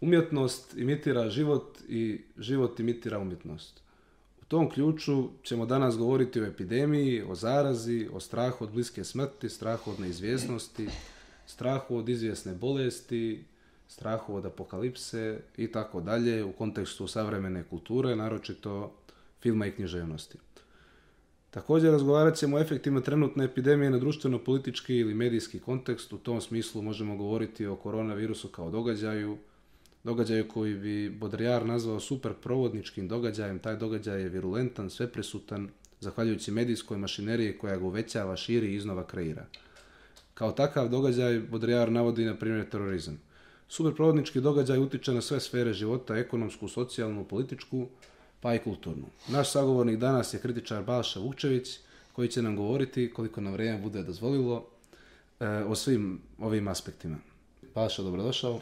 Umjetnost imitira život i život imitira umjetnost. U tom ključu ćemo danas govoriti o epidemiji, o zarazi, o strahu od bliske smrti, strahu od neizvjesnosti, strahu od izvjesne bolesti, strahu od apokalipse i tako dalje u kontekstu savremene kulture, naročito filma i književnosti. Također razgovarat ćemo o efektima trenutne epidemije na društveno-politički ili medijski kontekst. U tom smislu možemo govoriti o koronavirusu kao događaju, događaju koji bi Baudrillard nazvao super provodničkim događajem. Taj događaj je virulentan, sveprisutan, zahvaljujući medijskoj mašineriji koja ga uvećava, širi i iznova kreira. Kao takav događaj Baudrillard navodi na primjer terorizam. Superprovodnički događaj utiče na sve sfere života, ekonomsku, socijalnu, političku, pa i kulturnu. Naš sagovornik danas je kritičar Balša Vukčević, koji će nam govoriti, koliko nam vrijeme bude dozvolilo, e, o svim ovim aspektima. Balša, dobrodošao.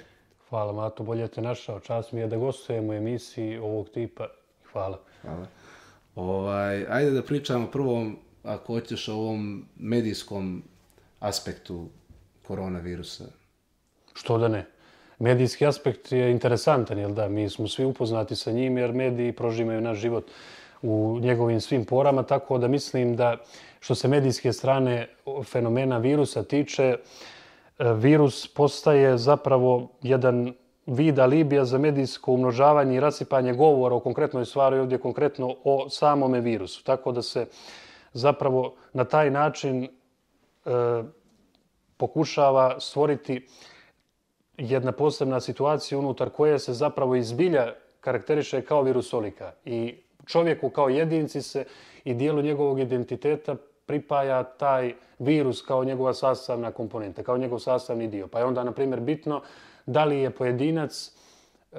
Hvala Mato, bolje te našao. Čast mi je da gostujemo u emisiji ovog tipa. Hvala. Hvala. Ovaj, ajde da pričamo prvo, ako hoćeš, o ovom medijskom aspektu koronavirusa. Što da ne? Medijski aspekt je interesantan, jel da? Mi smo svi upoznati sa njim jer mediji prožimaju naš život u njegovim svim porama, tako da mislim da što se medijske strane fenomena virusa tiče, e, E, virus postaje zapravo jedan vid alibija za medijsko umnožavanje i rasipanje govora o konkretnoj stvari, ovdje konkretno o samome virusu. Tako da se zapravo na taj način e, pokušava stvoriti jedna posebna situacija unutar koje se zapravo izbilja karakteriše kao virusolika. I čovjeku kao jedinci se i dijelu njegovog identiteta pripaja taj virus kao njegova sastavna komponenta, kao njegov sastavni dio. Pa je onda, na primjer, bitno da li je pojedinac e,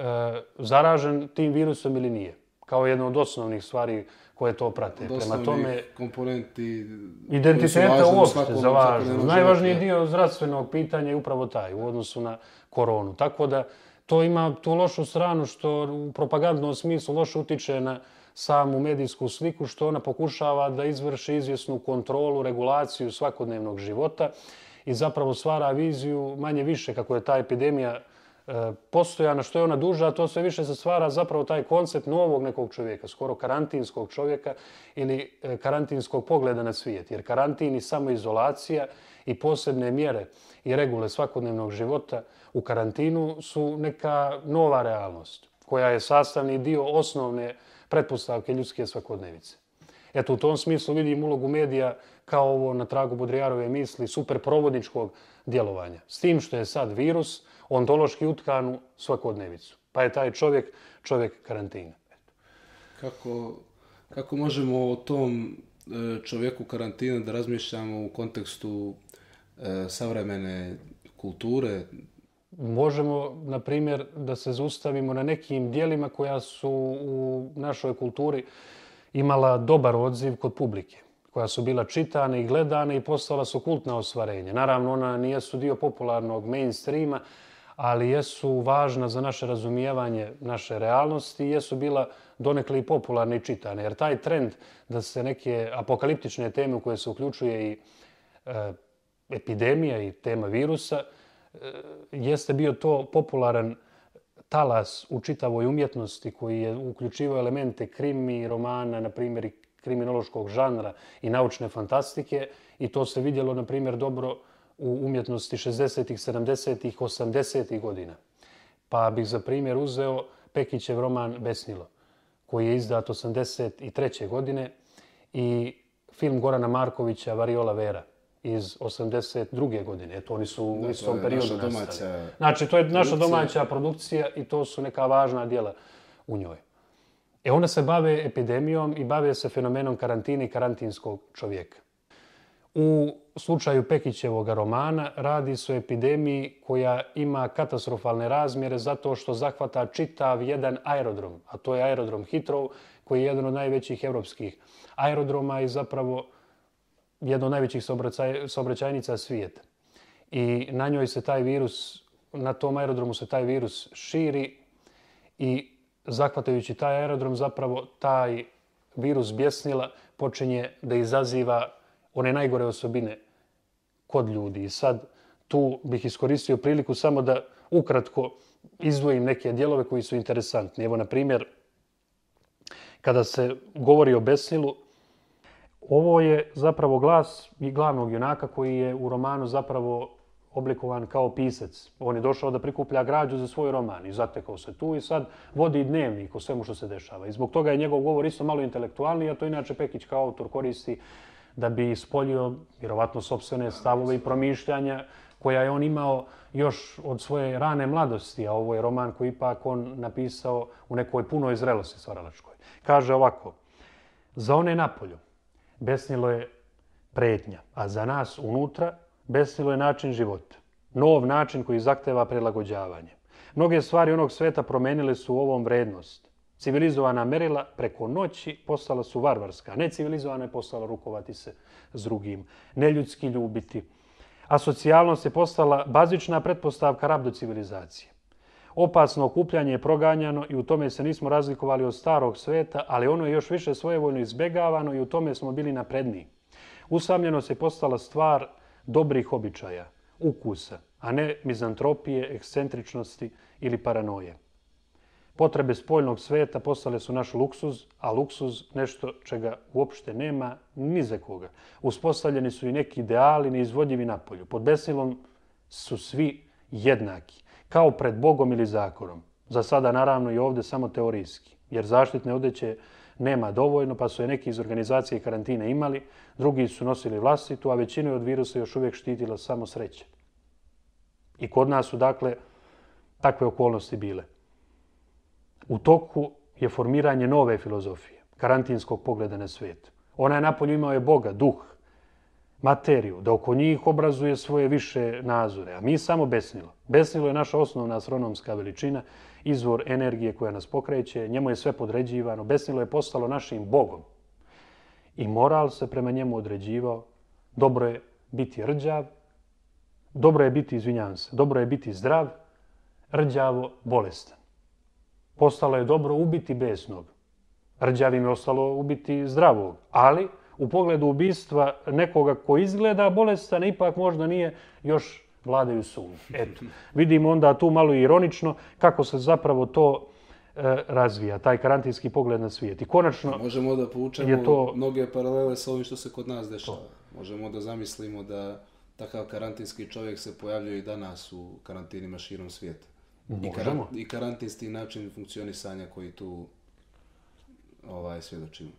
zaražen tim virusom ili nije. Kao jedna od osnovnih stvari koje to prate. Od Prema tome, komponenti identiteta uopšte za važno. Najvažniji dio zdravstvenog pitanja je upravo taj u odnosu na koronu. Tako da to ima tu lošu stranu što u propagandnom smislu loše utiče na samu medijsku sliku što ona pokušava da izvrši izvjesnu kontrolu, regulaciju svakodnevnog života i zapravo stvara viziju manje više kako je ta epidemija e, postojana, što je ona duža, a to sve više se stvara zapravo taj koncept novog nekog čovjeka, skoro karantinskog čovjeka ili e, karantinskog pogleda na svijet. Jer karantin i samoizolacija i posebne mjere i regule svakodnevnog života u karantinu su neka nova realnost koja je sastavni dio osnovne pretpostavke ljudske svakodnevice. Eto, u tom smislu vidim ulogu medija kao ovo na tragu Budrijarove misli superprovodničkog djelovanja. S tim što je sad virus, ontološki utkanu svakodnevicu. Pa je taj čovjek čovjek karantina. Eto. Kako, kako možemo o tom e, čovjeku karantina da razmišljamo u kontekstu e, savremene kulture? Možemo, na primjer, da se zaustavimo na nekim dijelima koja su u našoj kulturi imala dobar odziv kod publike koja su bila čitane i gledane i postala su kultna osvarenja. Naravno, ona nijesu dio popularnog mainstreama, ali jesu važna za naše razumijevanje naše realnosti i jesu bila donekle i popularne i čitane. Jer taj trend da se neke apokaliptične teme u koje se uključuje i e, epidemija i tema virusa, E, jeste bio to popularan talas u čitavoj umjetnosti koji je uključivao elemente krimi, romana, na primjer i kriminološkog žanra i naučne fantastike i to se vidjelo, na primjer, dobro u umjetnosti 60-ih, 70-ih, 80-ih godina. Pa bih za primjer uzeo Pekićev roman Besnilo, koji je izdat 83. godine i film Gorana Markovića Variola Vera iz 82. godine. Eto, oni su u istom periodu nastali. Znači, to je naša domaća produkcija i to su neka važna dijela u njoj. E, ona se bave epidemijom i bave se fenomenom karantine i karantinskog čovjeka. U slučaju Pekićevog romana radi se o epidemiji koja ima katastrofalne razmjere zato što zahvata čitav jedan aerodrom, a to je aerodrom Hitrov, koji je jedan od najvećih evropskih aerodroma i zapravo jedna od najvećih saobraćajnica svijeta. I na njoj se taj virus, na tom aerodromu se taj virus širi i zahvatajući taj aerodrom zapravo taj virus bjesnila počinje da izaziva one najgore osobine kod ljudi. I sad tu bih iskoristio priliku samo da ukratko izdvojim neke dijelove koji su interesantni. Evo, na primjer, kada se govori o Besnilu, ovo je zapravo glas i glavnog junaka koji je u romanu zapravo oblikovan kao pisac. On je došao da prikuplja građu za svoj roman i zatekao se tu i sad vodi dnevnik o svemu što se dešava. I zbog toga je njegov govor isto malo intelektualni, a to inače Pekić kao autor koristi da bi ispoljio vjerovatno sobstvene stavove i promišljanja koja je on imao još od svoje rane mladosti, a ovo je roman koji ipak on napisao u nekoj punoj zrelosti stvaralačkoj. Kaže ovako, za one napolju besnilo je pretnja, a za nas unutra besnilo je način života. Nov način koji zahteva prilagođavanje. Mnoge stvari onog sveta promenile su u ovom vrednost. Civilizovana merila preko noći postala su varvarska. Necivilizovana je postala rukovati se s drugim. Neljudski ljubiti. A socijalnost je postala bazična pretpostavka rabdo civilizacije. Opasno okupljanje je proganjano i u tome se nismo razlikovali od starog sveta, ali ono je još više svojevoljno izbegavano i u tome smo bili napredniji. Usamljenost je postala stvar dobrih običaja, ukusa, a ne mizantropije, ekscentričnosti ili paranoje. Potrebe spoljnog sveta postale su naš luksuz, a luksuz nešto čega uopšte nema ni za koga. Uspostavljeni su i neki ideali neizvodljivi napolju. Pod besilom su svi jednaki, kao pred Bogom ili zakonom. Za sada naravno i ovde samo teorijski, jer zaštitne odeće nema dovoljno, pa su je neki iz organizacije karantine imali, drugi su nosili vlastitu, a većinu od virusa još uvijek štitila samo sreće. I kod nas su, dakle, takve okolnosti bile. U toku je formiranje nove filozofije, karantinskog pogleda na svijet. Ona je napolju imao je Boga, duh, materiju, da oko njih obrazuje svoje više nazore, a mi samo besnilo. Besnilo je naša osnovna astronomska veličina, izvor energije koja nas pokreće, njemu je sve podređivano, besnilo je postalo našim Bogom. I moral se prema njemu određivao, dobro je biti rđav, dobro je biti, izvinjavam se, dobro je biti zdrav, rđavo, bolestan. Postalo je dobro ubiti besnog, rđavim je ostalo ubiti zdravog, ali u pogledu ubistva nekoga ko izgleda bolestan, ipak možda nije još vladaju sum. Eto, vidimo onda tu malo ironično kako se zapravo to e, razvija, taj karantinski pogled na svijet. I konačno Možemo da poučemo to... mnoge paralele sa ovim što se kod nas dešava. To. Možemo da zamislimo da takav karantinski čovjek se pojavljuje i danas u karantinima širom svijeta. Možemo. I, karan, i karantinski način funkcionisanja koji tu ovaj, svjedočimo.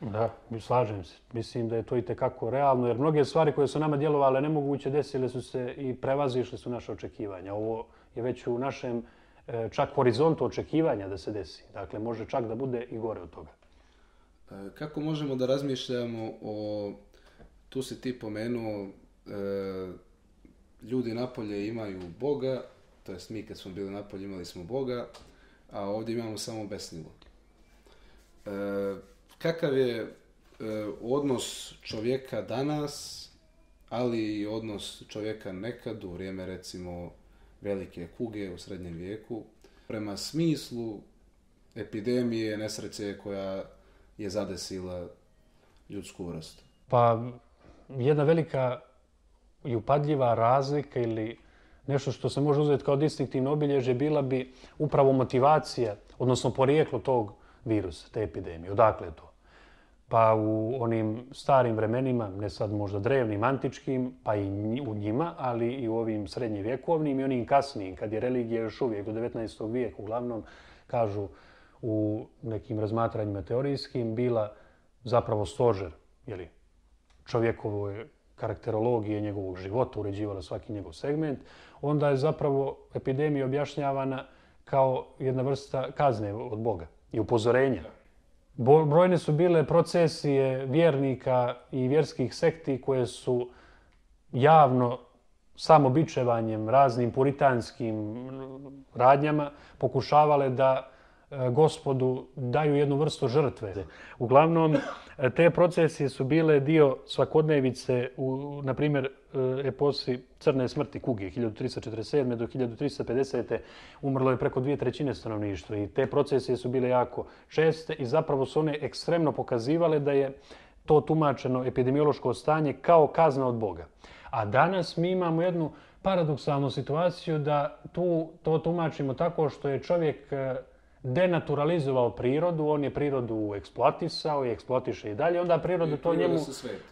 Da, slažem se. Mislim da je to i tekako realno, jer mnoge stvari koje su nama djelovale nemoguće desile su se i prevazišle su naše očekivanja. Ovo je već u našem e, čak horizontu očekivanja da se desi. Dakle, može čak da bude i gore od toga. E, kako možemo da razmišljamo o, tu si ti pomenuo, e, ljudi napolje imaju Boga, to jest mi kad smo bili napolje imali smo Boga, a ovdje imamo samo besnivo. E, kakav je e, odnos čovjeka danas, ali i odnos čovjeka nekad u vrijeme recimo velike kuge u srednjem vijeku, prema smislu epidemije, nesreće koja je zadesila ljudsku vrstu? Pa jedna velika i upadljiva razlika ili nešto što se može uzeti kao distinktivno obilježje bila bi upravo motivacija, odnosno porijeklo tog virusa, te epidemije. Odakle je to? Pa u onim starim vremenima, ne sad možda drevnim, antičkim, pa i u njima, ali i u ovim srednjevjekovnim i onim kasnijim, kad je religija još uvijek u 19. vijeku, uglavnom, kažu u nekim razmatranjima teorijskim, bila zapravo stožer jeli, čovjekovoj karakterologije njegovog života, uređivala svaki njegov segment, onda je zapravo epidemija objašnjavana kao jedna vrsta kazne od Boga i upozorenja. Brojne su bile procesije vjernika i vjerskih sekti koje su javno samobičevanjem, raznim puritanskim radnjama pokušavale da E, gospodu daju jednu vrstu žrtve. Uglavnom, te procesije su bile dio svakodnevice u, na primjer, e, eposi Crne smrti kuge 1347. do 1350. umrlo je preko dvije trećine stanovništva i te procesije su bile jako česte i zapravo su one ekstremno pokazivale da je to tumačeno epidemiološko stanje kao kazna od Boga. A danas mi imamo jednu paradoksalnu situaciju da tu to tumačimo tako što je čovjek e, denaturalizovao prirodu, on je prirodu eksploatisao i eksploatiše i dalje, onda priroda to njemu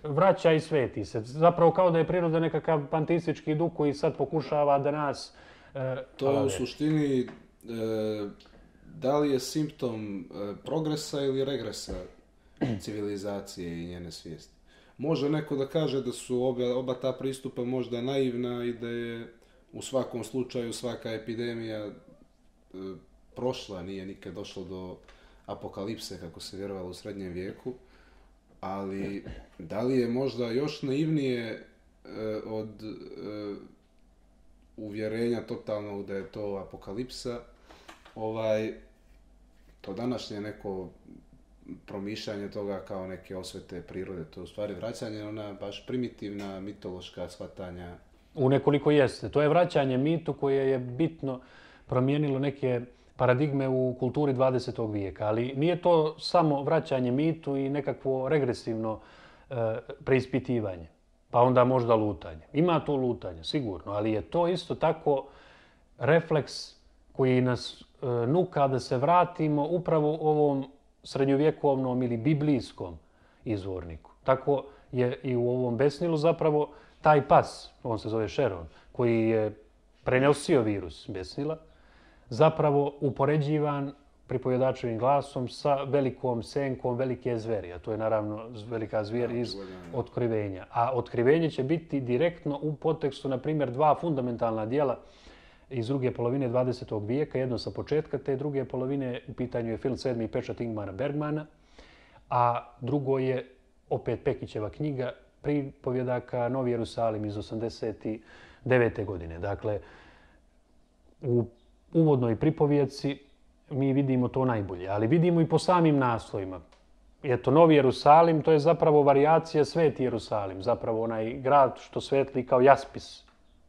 vraća i sveti se. Zapravo kao da je priroda nekakav pantistički duh koji sad pokušava da nas... E, to je u suštini e, da li je simptom e, progresa ili regresa civilizacije i njene svijesti. Može neko da kaže da su oba, oba ta pristupa možda naivna i da je u svakom slučaju svaka epidemija prošla, nije nikad došlo do apokalipse kako se vjerovalo u srednjem vijeku, ali da li je možda još naivnije e, od e, uvjerenja totalnog da je to apokalipsa, ovaj, to današnje neko promišljanje toga kao neke osvete prirode, to je u stvari vraćanje ona baš primitivna mitološka shvatanja. U nekoliko jeste. To je vraćanje mitu koje je bitno promijenilo neke paradigme u kulturi 20. vijeka, ali nije to samo vraćanje mitu i nekakvo regresivno e, preispitivanje, pa onda možda lutanje. Ima to lutanje, sigurno, ali je to isto tako refleks koji nas e, nuka da se vratimo upravo ovom srednjovjekovnom ili biblijskom izvorniku. Tako je i u ovom besnilu zapravo taj pas, on se zove Šeron, koji je prenosio virus besnila, zapravo upoređivan pripovjedačevim glasom sa velikom senkom velike zveri, a to je naravno velika zvijer iz otkrivenja. A otkrivenje će biti direktno u potekstu, na primjer, dva fundamentalna dijela iz druge polovine 20. vijeka, jedno sa početka te druge polovine, u pitanju je film sedmi pečat Ingmara Bergmana, a drugo je opet Pekićeva knjiga pripovjedaka Novi Jerusalim iz 89. godine. Dakle, u uvodnoj pripovjedci mi vidimo to najbolje, ali vidimo i po samim naslovima. Eto, Novi Jerusalim, to je zapravo variacija Sveti Jerusalim, zapravo onaj grad što svetli kao jaspis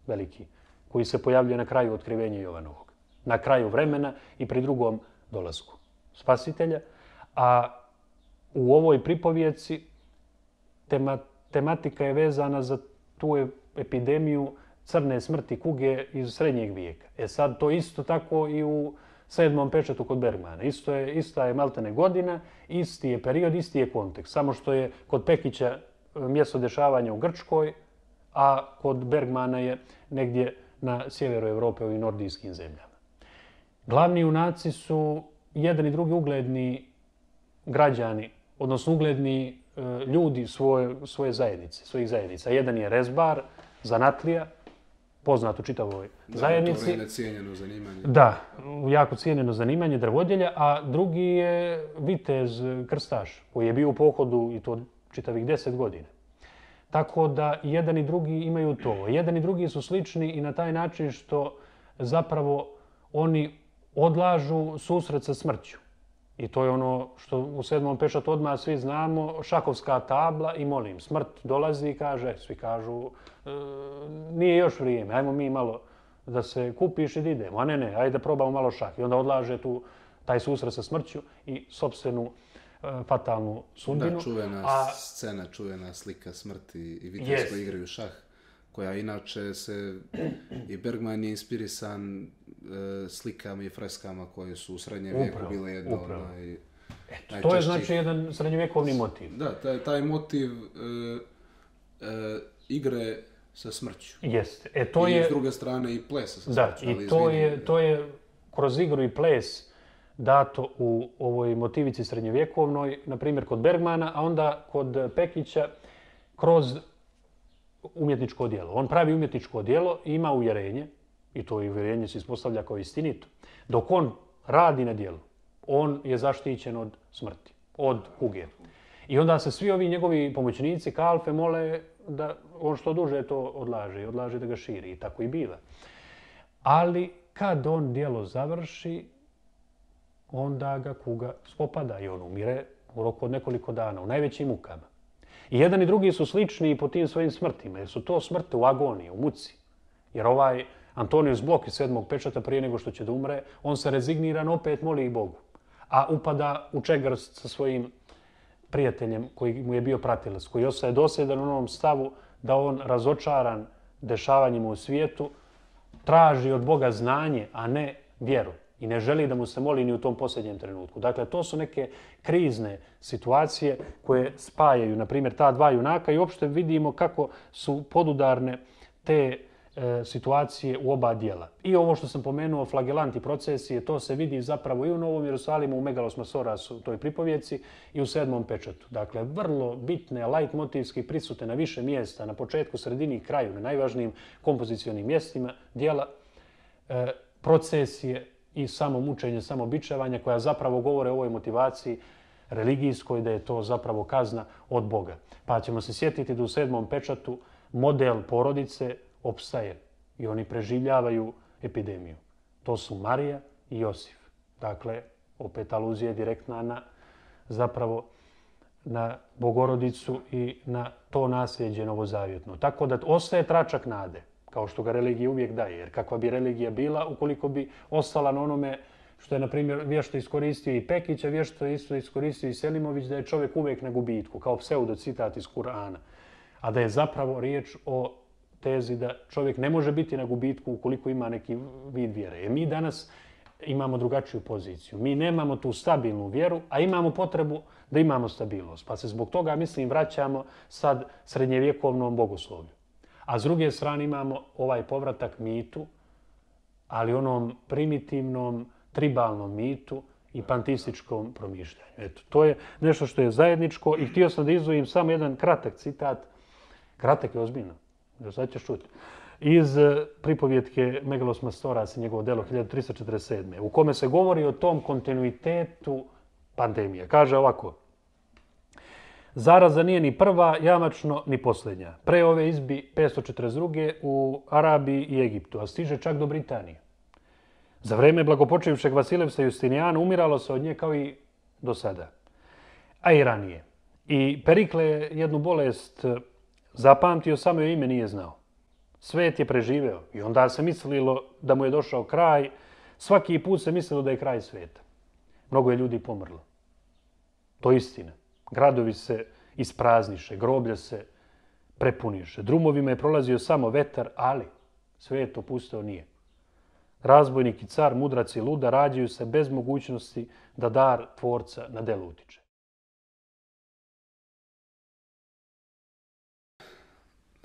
veliki, koji se pojavljuje na kraju otkrivenja Jovanovog, na kraju vremena i pri drugom dolasku spasitelja. A u ovoj pripovjedci tema, tematika je vezana za tu epidemiju crne smrti kuge iz srednjeg vijeka. E sad to isto tako i u sedmom pečatu kod Bergmana. Isto je, ista je maltene godina, isti je period, isti je kontekst. Samo što je kod Pekića e, mjesto dešavanja u Grčkoj, a kod Bergmana je negdje na sjeveru Evrope u nordijskim zemljama. Glavni junaci su jedan i drugi ugledni građani, odnosno ugledni e, ljudi svoje, svoje zajednice, svojih zajednica. Jedan je Rezbar, Zanatlija, poznat u čitavoj da, zajednici. Da, to je cijenjeno zanimanje. Da, jako cijenjeno zanimanje drvodjelja, a drugi je vitez krstaš, koji je bio u pohodu i to čitavih deset godina. Tako da jedan i drugi imaju to. Jedan i drugi su slični i na taj način što zapravo oni odlažu susret sa smrću. I to je ono što u sedmom pešatu odmah svi znamo, šakovska tabla i molim, smrt dolazi i kaže, svi kažu, e, nije još vrijeme, ajmo mi malo da se kupiš i da idemo. A ne, ne, ajde da probamo malo šak. I onda odlaže tu taj susret sa smrću i sobstvenu e, fatalnu sudbinu. Da, čuvena a, scena, čuvena slika smrti i yes. koji igraju šah koja inače se i Bergman je inspirisan e, slikama i freskama koje su u srednjem vijeku bile jedno upravo. onaj, Eto, to je znači jedan srednjovjekovni motiv. Da, taj, taj motiv e, e, igre sa smrću. Jeste. E, to I je... s druge strane i plesa sa da, smrću. Da, i to je, to je kroz igru i ples dato u ovoj motivici srednjovjekovnoj, na primjer kod Bergmana, a onda kod Pekića kroz umjetničko djelo. On pravi umjetničko djelo i ima uvjerenje, i to uvjerenje se ispostavlja kao istinito, dok on radi na djelu, on je zaštićen od smrti, od kuge. I onda se svi ovi njegovi pomoćnici, kalfe, mole da on što duže to odlaže i odlaže da ga širi. I tako i biva. Ali kad on djelo završi, onda ga kuga spopada i on umire u roku od nekoliko dana, u najvećim mukama. I jedan i drugi su slični i po tim svojim smrtima, jer su to smrte u agoniji, u muci. Jer ovaj Antonijus Blok iz sedmog pečata prije nego što će da umre, on se rezigniran opet moli i Bogu. A upada u čegrst sa svojim prijateljem koji mu je bio pratilac, koji ostaje dosjedan u onom stavu da on razočaran dešavanjima u svijetu, traži od Boga znanje, a ne vjeru. I ne želi da mu se moli ni u tom posljednjem trenutku. Dakle, to su neke krizne situacije koje spajaju, na primjer, ta dva junaka i uopšte vidimo kako su podudarne te e, situacije u oba dijela. I ovo što sam pomenuo, flagelanti procesije, to se vidi zapravo i u Novom Jerusalimu, u Megalos Masoras, u toj pripovjeci i u sedmom pečatu. Dakle, vrlo bitne, light motivski prisute na više mjesta, na početku, sredini i kraju, na najvažnijim kompozicionim mjestima dijela, e, procesije i samo mučenje, samo bičevanje, koja zapravo govore o ovoj motivaciji religijskoj, da je to zapravo kazna od Boga. Pa ćemo se sjetiti da u sedmom pečatu model porodice opstaje i oni preživljavaju epidemiju. To su Marija i Josif. Dakle, opet aluzija je direktna na zapravo na Bogorodicu i na to nasljeđe novozavjetno. Tako da ostaje tračak nade, kao što ga religija uvijek daje. Jer kakva bi religija bila ukoliko bi ostala na onome što je, na primjer, vješto iskoristio i Pekić, a vješto isto iskoristio i Selimović, da je čovjek uvijek na gubitku, kao pseudo citat iz Kur'ana. A da je zapravo riječ o tezi da čovjek ne može biti na gubitku ukoliko ima neki vid vjere. Jer mi danas imamo drugačiju poziciju. Mi nemamo tu stabilnu vjeru, a imamo potrebu da imamo stabilnost. Pa se zbog toga, mislim, vraćamo sad srednjevjekovnom bogoslovlju. A s druge strane imamo ovaj povratak mitu, ali onom primitivnom, tribalnom mitu i pantističkom promišljanju. Eto, to je nešto što je zajedničko i htio sam da izvojim samo jedan kratak citat. Kratak je ozbiljno. da sad ćeš čuti. Iz eh, pripovjetke Megalos Mastoras i njegovo delo 1347. u kome se govori o tom kontinuitetu pandemije. Kaže ovako. Zaraza nije ni prva, jamačno, ni posljednja. Pre ove izbi 542. u Arabiji i Egiptu, a stiže čak do Britanije. Za vreme blagopočevšeg Vasilevsa Justinijana umiralo se od nje kao i do sada. A i ranije. I Perikle je jednu bolest eh, zapamtio, samo joj ime nije znao. Svet je preživeo i onda se mislilo da mu je došao kraj. Svaki put se mislilo da je kraj sveta. Mnogo je ljudi pomrlo. To je istina. Gradovi se isprazniše, groblja se prepuniše. Drumovima je prolazio samo vetar, ali svet pustao nije. Razbojnik i car, mudrac i luda rađaju se bez mogućnosti da dar tvorca na delu utiče.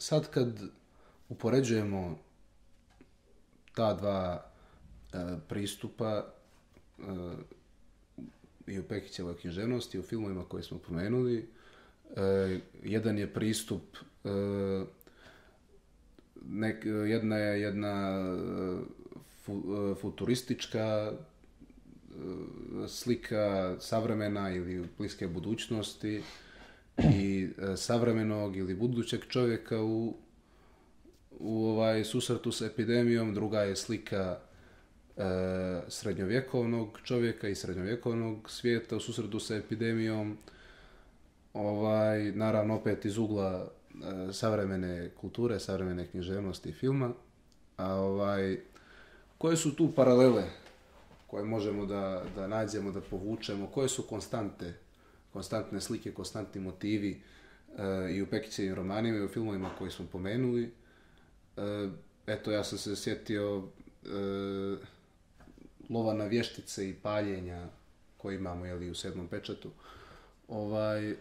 sad kad upoređujemo ta dva e, pristupa e, i u Pekićevoj književnosti, u filmovima koje smo pomenuli, e, jedan je pristup e, nek, jedna je jedna e, fu, e, futuristička e, slika savremena ili bliske budućnosti, i savremenog ili budućeg čovjeka u, u ovaj susretu s epidemijom, druga je slika e, srednjovjekovnog čovjeka i srednjovjekovnog svijeta u susredu sa epidemijom. Ovaj, naravno opet iz ugla e, savremene kulture, savremene književnosti i filma. A ovaj, koje su tu paralele koje možemo da, da nađemo, da povučemo, koje su konstante konstantne slike, konstantni motivi e, i u Pekićevim romanima i u filmovima koji smo pomenuli. E, eto, ja sam se sjetio e, lova na vještice i paljenja koje imamo jeli, u sedmom pečatu. Ovaj,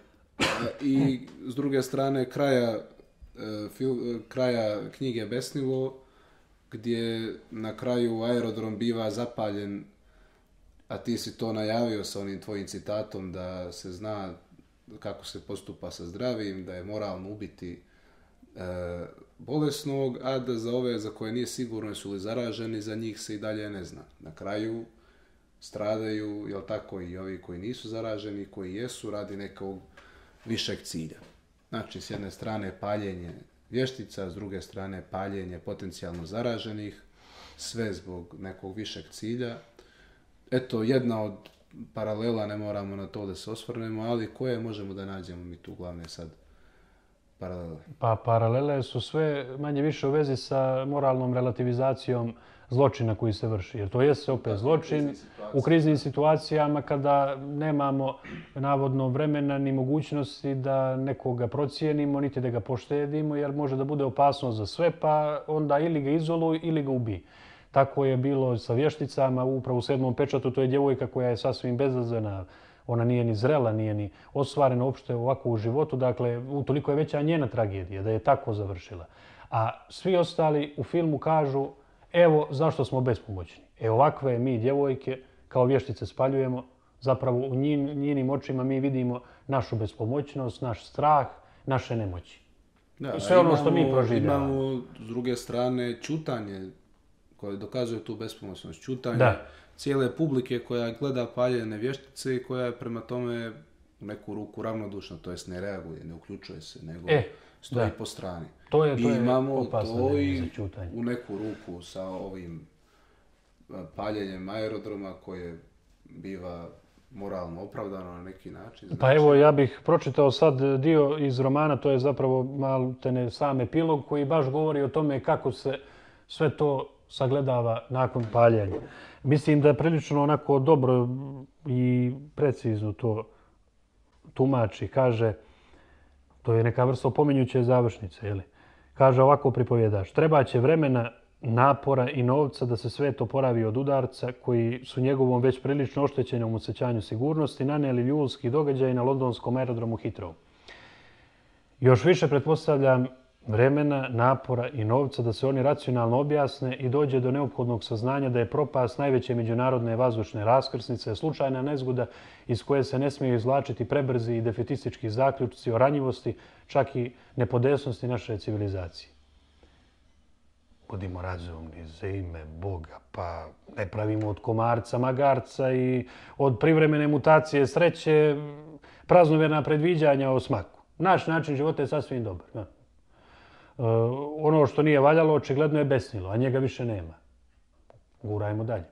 I s druge strane, kraja, e, fil, e, kraja knjige Besnivo, gdje na kraju aerodrom biva zapaljen a ti si to najavio sa onim tvojim citatom da se zna kako se postupa sa zdravim, da je moralno ubiti e, bolesnog, a da za ove za koje nije sigurno su li zaraženi, za njih se i dalje ne zna. Na kraju stradaju, jel tako, i ovi koji nisu zaraženi, koji jesu, radi nekog višeg cilja. Znači, s jedne strane paljenje vještica, s druge strane paljenje potencijalno zaraženih, sve zbog nekog višeg cilja, eto, jedna od paralela, ne moramo na to da se osvrnemo, ali koje možemo da nađemo mi tu glavne sad paralele? Pa paralele su sve manje više u vezi sa moralnom relativizacijom zločina koji se vrši. Jer to jeste opet zločin u kriznim situacijama kada nemamo navodno vremena ni mogućnosti da nekoga procijenimo, niti da ga poštedimo, jer može da bude opasno za sve, pa onda ili ga izoluj ili ga ubij. Tako je bilo sa vješticama, upravo u sedmom pečatu, to je djevojka koja je sasvim bezazvena, ona nije ni zrela, nije ni osvarena uopšte ovako u životu, dakle, utoliko je veća njena tragedija da je tako završila. A svi ostali u filmu kažu, evo zašto smo bespomoćni. E ovakve mi djevojke kao vještice spaljujemo, zapravo u njenim očima mi vidimo našu bespomoćnost, naš strah, naše nemoći. Da, I sve ono što mi proživljamo. Imamo s druge strane čutanje koje dokazuje tu bespomoćnost. Čutanje da. Cijele publike koja gleda paljene vještice i koja je prema tome u neku ruku ravnodušna, to jest ne reaguje, ne uključuje se, nego e, stoji da. po strani. To je, to I imamo to i u neku ruku sa ovim paljenjem aerodroma koje biva moralno opravdano na neki način. Znači... Pa evo, ja bih pročitao sad dio iz romana, to je zapravo malo te sam epilog koji baš govori o tome kako se sve to sagledava nakon paljenja. Mislim da je prilično onako dobro i precizno to tumači. Kaže, to je neka vrsta opominjuće završnice, jeli? Kaže ovako pripovjedaš, treba će vremena, napora i novca da se sve to poravi od udarca koji su njegovom već prilično oštećenom osjećanju sigurnosti naneli ljulski događaj na londonskom aerodromu Heathrow. Još više pretpostavljam vremena, napora i novca da se oni racionalno objasne i dođe do neophodnog saznanja da je propast najveće međunarodne vazdušne raskrsnice slučajna nezgoda iz koje se ne smije izvlačiti prebrzi i defetistički zaključci o ranjivosti, čak i nepodesnosti naše civilizacije. Budimo razumni za ime Boga, pa ne pravimo od komarca, magarca i od privremene mutacije sreće praznovjerna predviđanja o smaku. Naš način života je sasvim dobar. Ja. Eh, ono što nije valjalo, očigledno je besnilo, a njega više nema. Gurajmo dalje.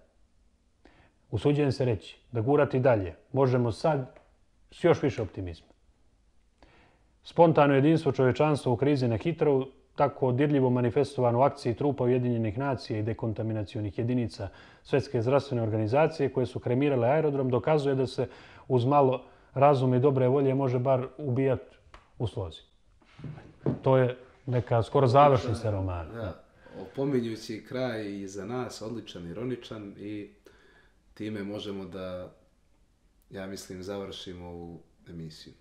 Usuđujem se reći da gurati dalje možemo sad s još više optimizma. Spontano jedinstvo čovečanstva u krizi na Hitrovu, tako dirljivo manifestovano u akciji trupa Ujedinjenih nacija i dekontaminacijonih jedinica Svetske zdravstvene organizacije koje su kremirale aerodrom, dokazuje da se uz malo razume i dobre volje može bar ubijati u slozi. To je neka skoro završni se roman. Da, opominjući kraj i za nas, odličan, ironičan i time možemo da, ja mislim, završimo ovu emisiju.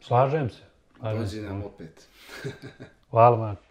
Slažem se. Slažem Dođi nam opet. Hvala vam.